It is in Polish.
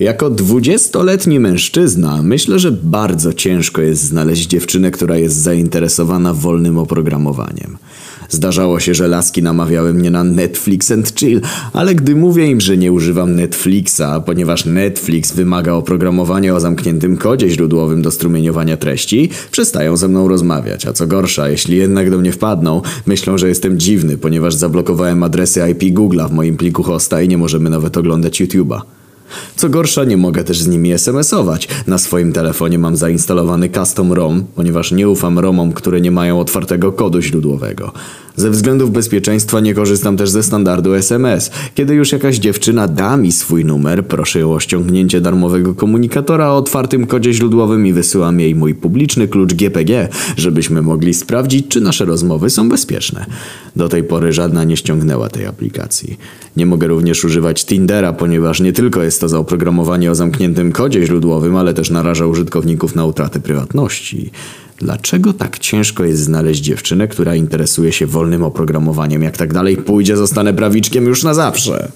Jako dwudziestoletni mężczyzna myślę, że bardzo ciężko jest znaleźć dziewczynę, która jest zainteresowana wolnym oprogramowaniem. Zdarzało się, że laski namawiały mnie na Netflix and chill, ale gdy mówię im, że nie używam Netflixa, ponieważ Netflix wymaga oprogramowania o zamkniętym kodzie źródłowym do strumieniowania treści, przestają ze mną rozmawiać, a co gorsza, jeśli jednak do mnie wpadną, myślą, że jestem dziwny, ponieważ zablokowałem adresy IP Google'a w moim pliku hosta i nie możemy nawet oglądać YouTube'a. Co gorsza, nie mogę też z nimi SMS-ować. Na swoim telefonie mam zainstalowany custom ROM, ponieważ nie ufam ROMom, które nie mają otwartego kodu źródłowego. Ze względów bezpieczeństwa nie korzystam też ze standardu SMS. Kiedy już jakaś dziewczyna da mi swój numer, proszę ją o ściągnięcie darmowego komunikatora o otwartym kodzie źródłowym i wysyłam jej mój publiczny klucz GPG, żebyśmy mogli sprawdzić, czy nasze rozmowy są bezpieczne. Do tej pory żadna nie ściągnęła tej aplikacji. Nie mogę również używać Tindera, ponieważ nie tylko jest to zaoprogramowanie o zamkniętym kodzie źródłowym, ale też naraża użytkowników na utratę prywatności. Dlaczego tak ciężko jest znaleźć dziewczynę, która interesuje się wolnym oprogramowaniem? Jak tak dalej pójdzie, zostanę prawiczkiem już na zawsze.